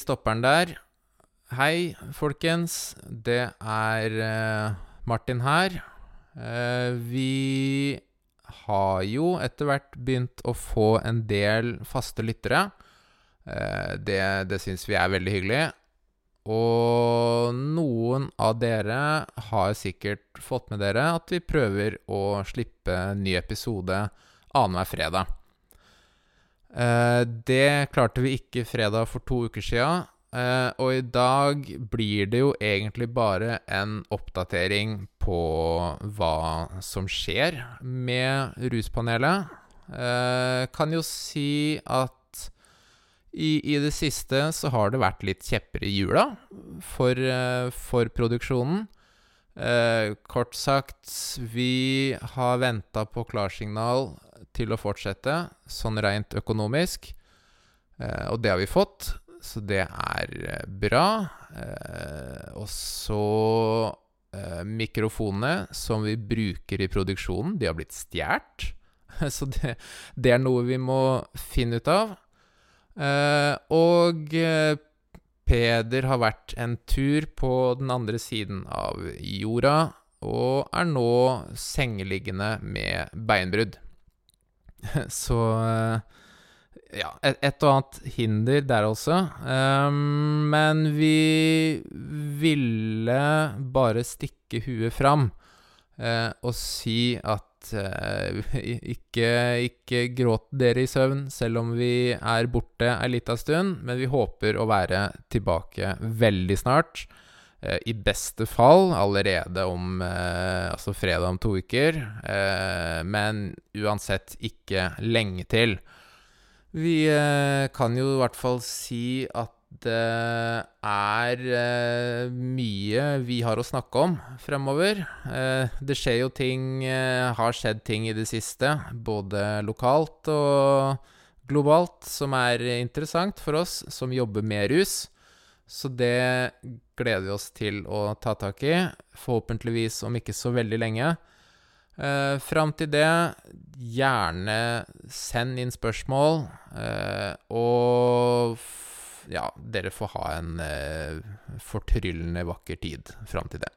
stopper den der. Hei, folkens. Det er eh, Martin her. Eh, vi har jo etter hvert begynt å få en del faste lyttere. Eh, det det syns vi er veldig hyggelig. Og noen av dere har sikkert fått med dere at vi prøver å slippe ny episode annenhver fredag. Eh, det klarte vi ikke fredag for to uker sia, eh, og i dag blir det jo egentlig bare en oppdatering på hva som skjer med Ruspanelet. Eh, kan jo si at i, i det siste så har det vært litt kjepper i hjula for, for produksjonen. Eh, kort sagt, vi har venta på klarsignal til å fortsette, sånn rent økonomisk. Eh, og det har vi fått, så det er eh, bra. Eh, og så Mikrofonene som vi bruker i produksjonen, de har blitt stjålet. Så det, det er noe vi må finne ut av. Og Peder har vært en tur på den andre siden av jorda, og er nå sengeliggende med beinbrudd. Så eh, ja, et, og annet hinder der også. Um, men vi ville bare stikke huet fram uh, og si at uh, ikke, ikke gråt dere i søvn selv om vi er borte ei lita stund, men vi håper å være tilbake veldig snart. Uh, I beste fall allerede om Altså fredag om to uker, men uansett ikke lenge til. Vi eh, kan jo i hvert fall si at det er eh, mye vi har å snakke om fremover. Eh, det skjer jo ting Har skjedd ting i det siste, både lokalt og globalt, som er interessant for oss som jobber med rus. Så det gleder vi oss til å ta tak i, forhåpentligvis om ikke så veldig lenge. Eh, Fram til det, gjerne send inn spørsmål. eh, og ja, dere får ha en eh, fortryllende vakker tid fram til det.